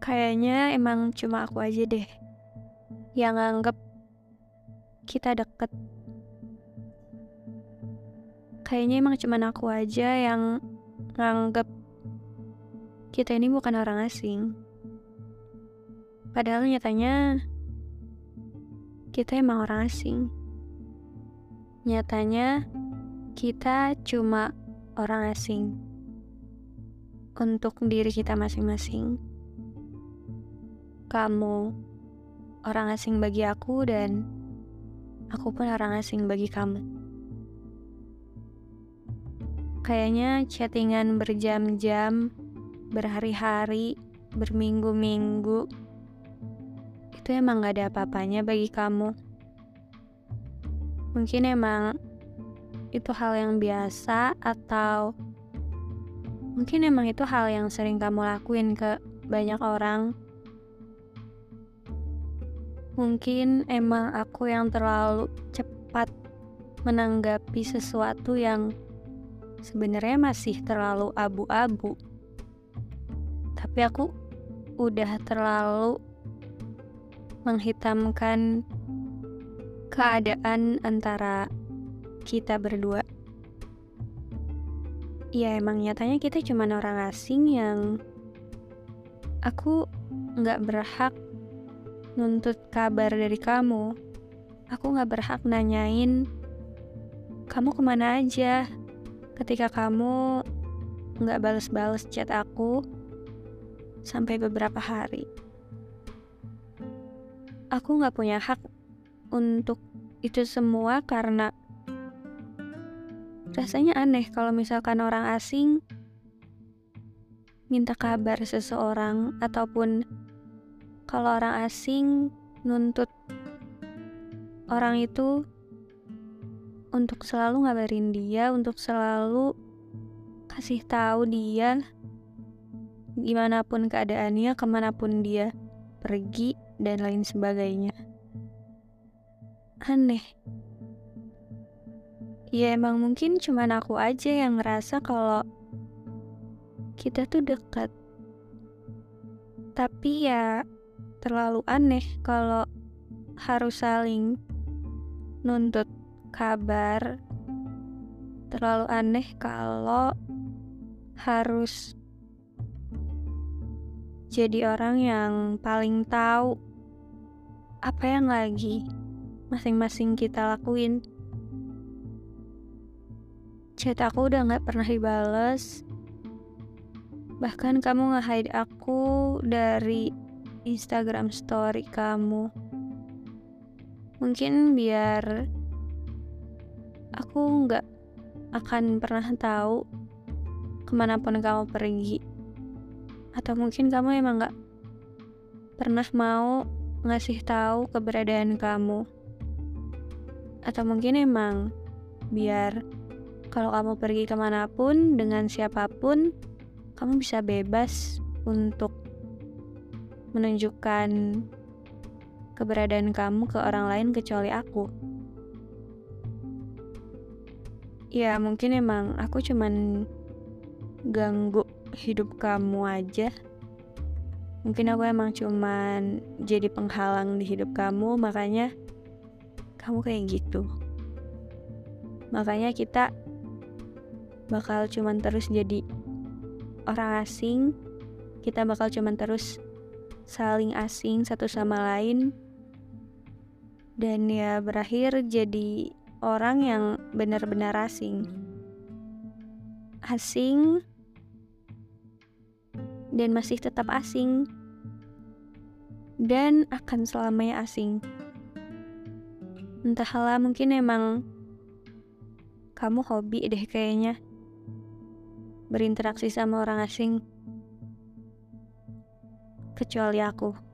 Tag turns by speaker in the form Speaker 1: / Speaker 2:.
Speaker 1: Kayaknya emang cuma aku aja deh yang nganggep kita deket. Kayaknya emang cuma aku aja yang nganggep kita ini bukan orang asing. Padahal nyatanya kita emang orang asing. Nyatanya kita cuma orang asing untuk diri kita masing-masing kamu orang asing bagi aku dan aku pun orang asing bagi kamu. Kayaknya chattingan berjam-jam, berhari-hari, berminggu-minggu, itu emang gak ada apa-apanya bagi kamu. Mungkin emang itu hal yang biasa atau mungkin emang itu hal yang sering kamu lakuin ke banyak orang Mungkin emang aku yang terlalu cepat menanggapi sesuatu yang sebenarnya masih terlalu abu-abu. Tapi aku udah terlalu menghitamkan keadaan antara kita berdua. Ya emang nyatanya kita cuma orang asing yang aku nggak berhak nuntut kabar dari kamu. Aku gak berhak nanyain kamu ke mana aja ketika kamu gak bales-bales chat aku sampai beberapa hari. Aku gak punya hak untuk itu semua karena rasanya aneh kalau misalkan orang asing minta kabar seseorang ataupun kalau orang asing nuntut orang itu untuk selalu ngabarin dia, untuk selalu kasih tahu dia gimana pun keadaannya, ke mana pun dia pergi, dan lain sebagainya. Aneh. Ya emang mungkin cuma aku aja yang ngerasa kalau kita tuh dekat. Tapi ya terlalu aneh kalau harus saling nuntut kabar. Terlalu aneh kalau harus jadi orang yang paling tahu apa yang lagi masing-masing kita lakuin. Chat aku udah gak pernah dibales. Bahkan kamu nge-hide aku dari Instagram story kamu. Mungkin biar aku nggak akan pernah tahu ke mana pun kamu pergi. Atau mungkin kamu emang nggak pernah mau ngasih tahu keberadaan kamu. Atau mungkin emang biar kalau kamu pergi ke mana pun dengan siapa pun, kamu bisa bebas untuk menunjukkan keberadaan kamu ke orang lain kecuali aku. Ya, mungkin emang aku cuman ganggu hidup kamu aja. Mungkin aku emang cuman jadi penghalang di hidup kamu, makanya kamu kayak gitu. Makanya kita bakal cuman terus jadi orang asing, kita bakal cuman terus saling asing satu sama lain dan ya berakhir jadi orang yang benar-benar asing. Asing dan masih tetap asing dan akan selamanya asing. Entahlah mungkin emang kamu hobi deh kayaknya berinteraksi sama orang asing kecuali aku.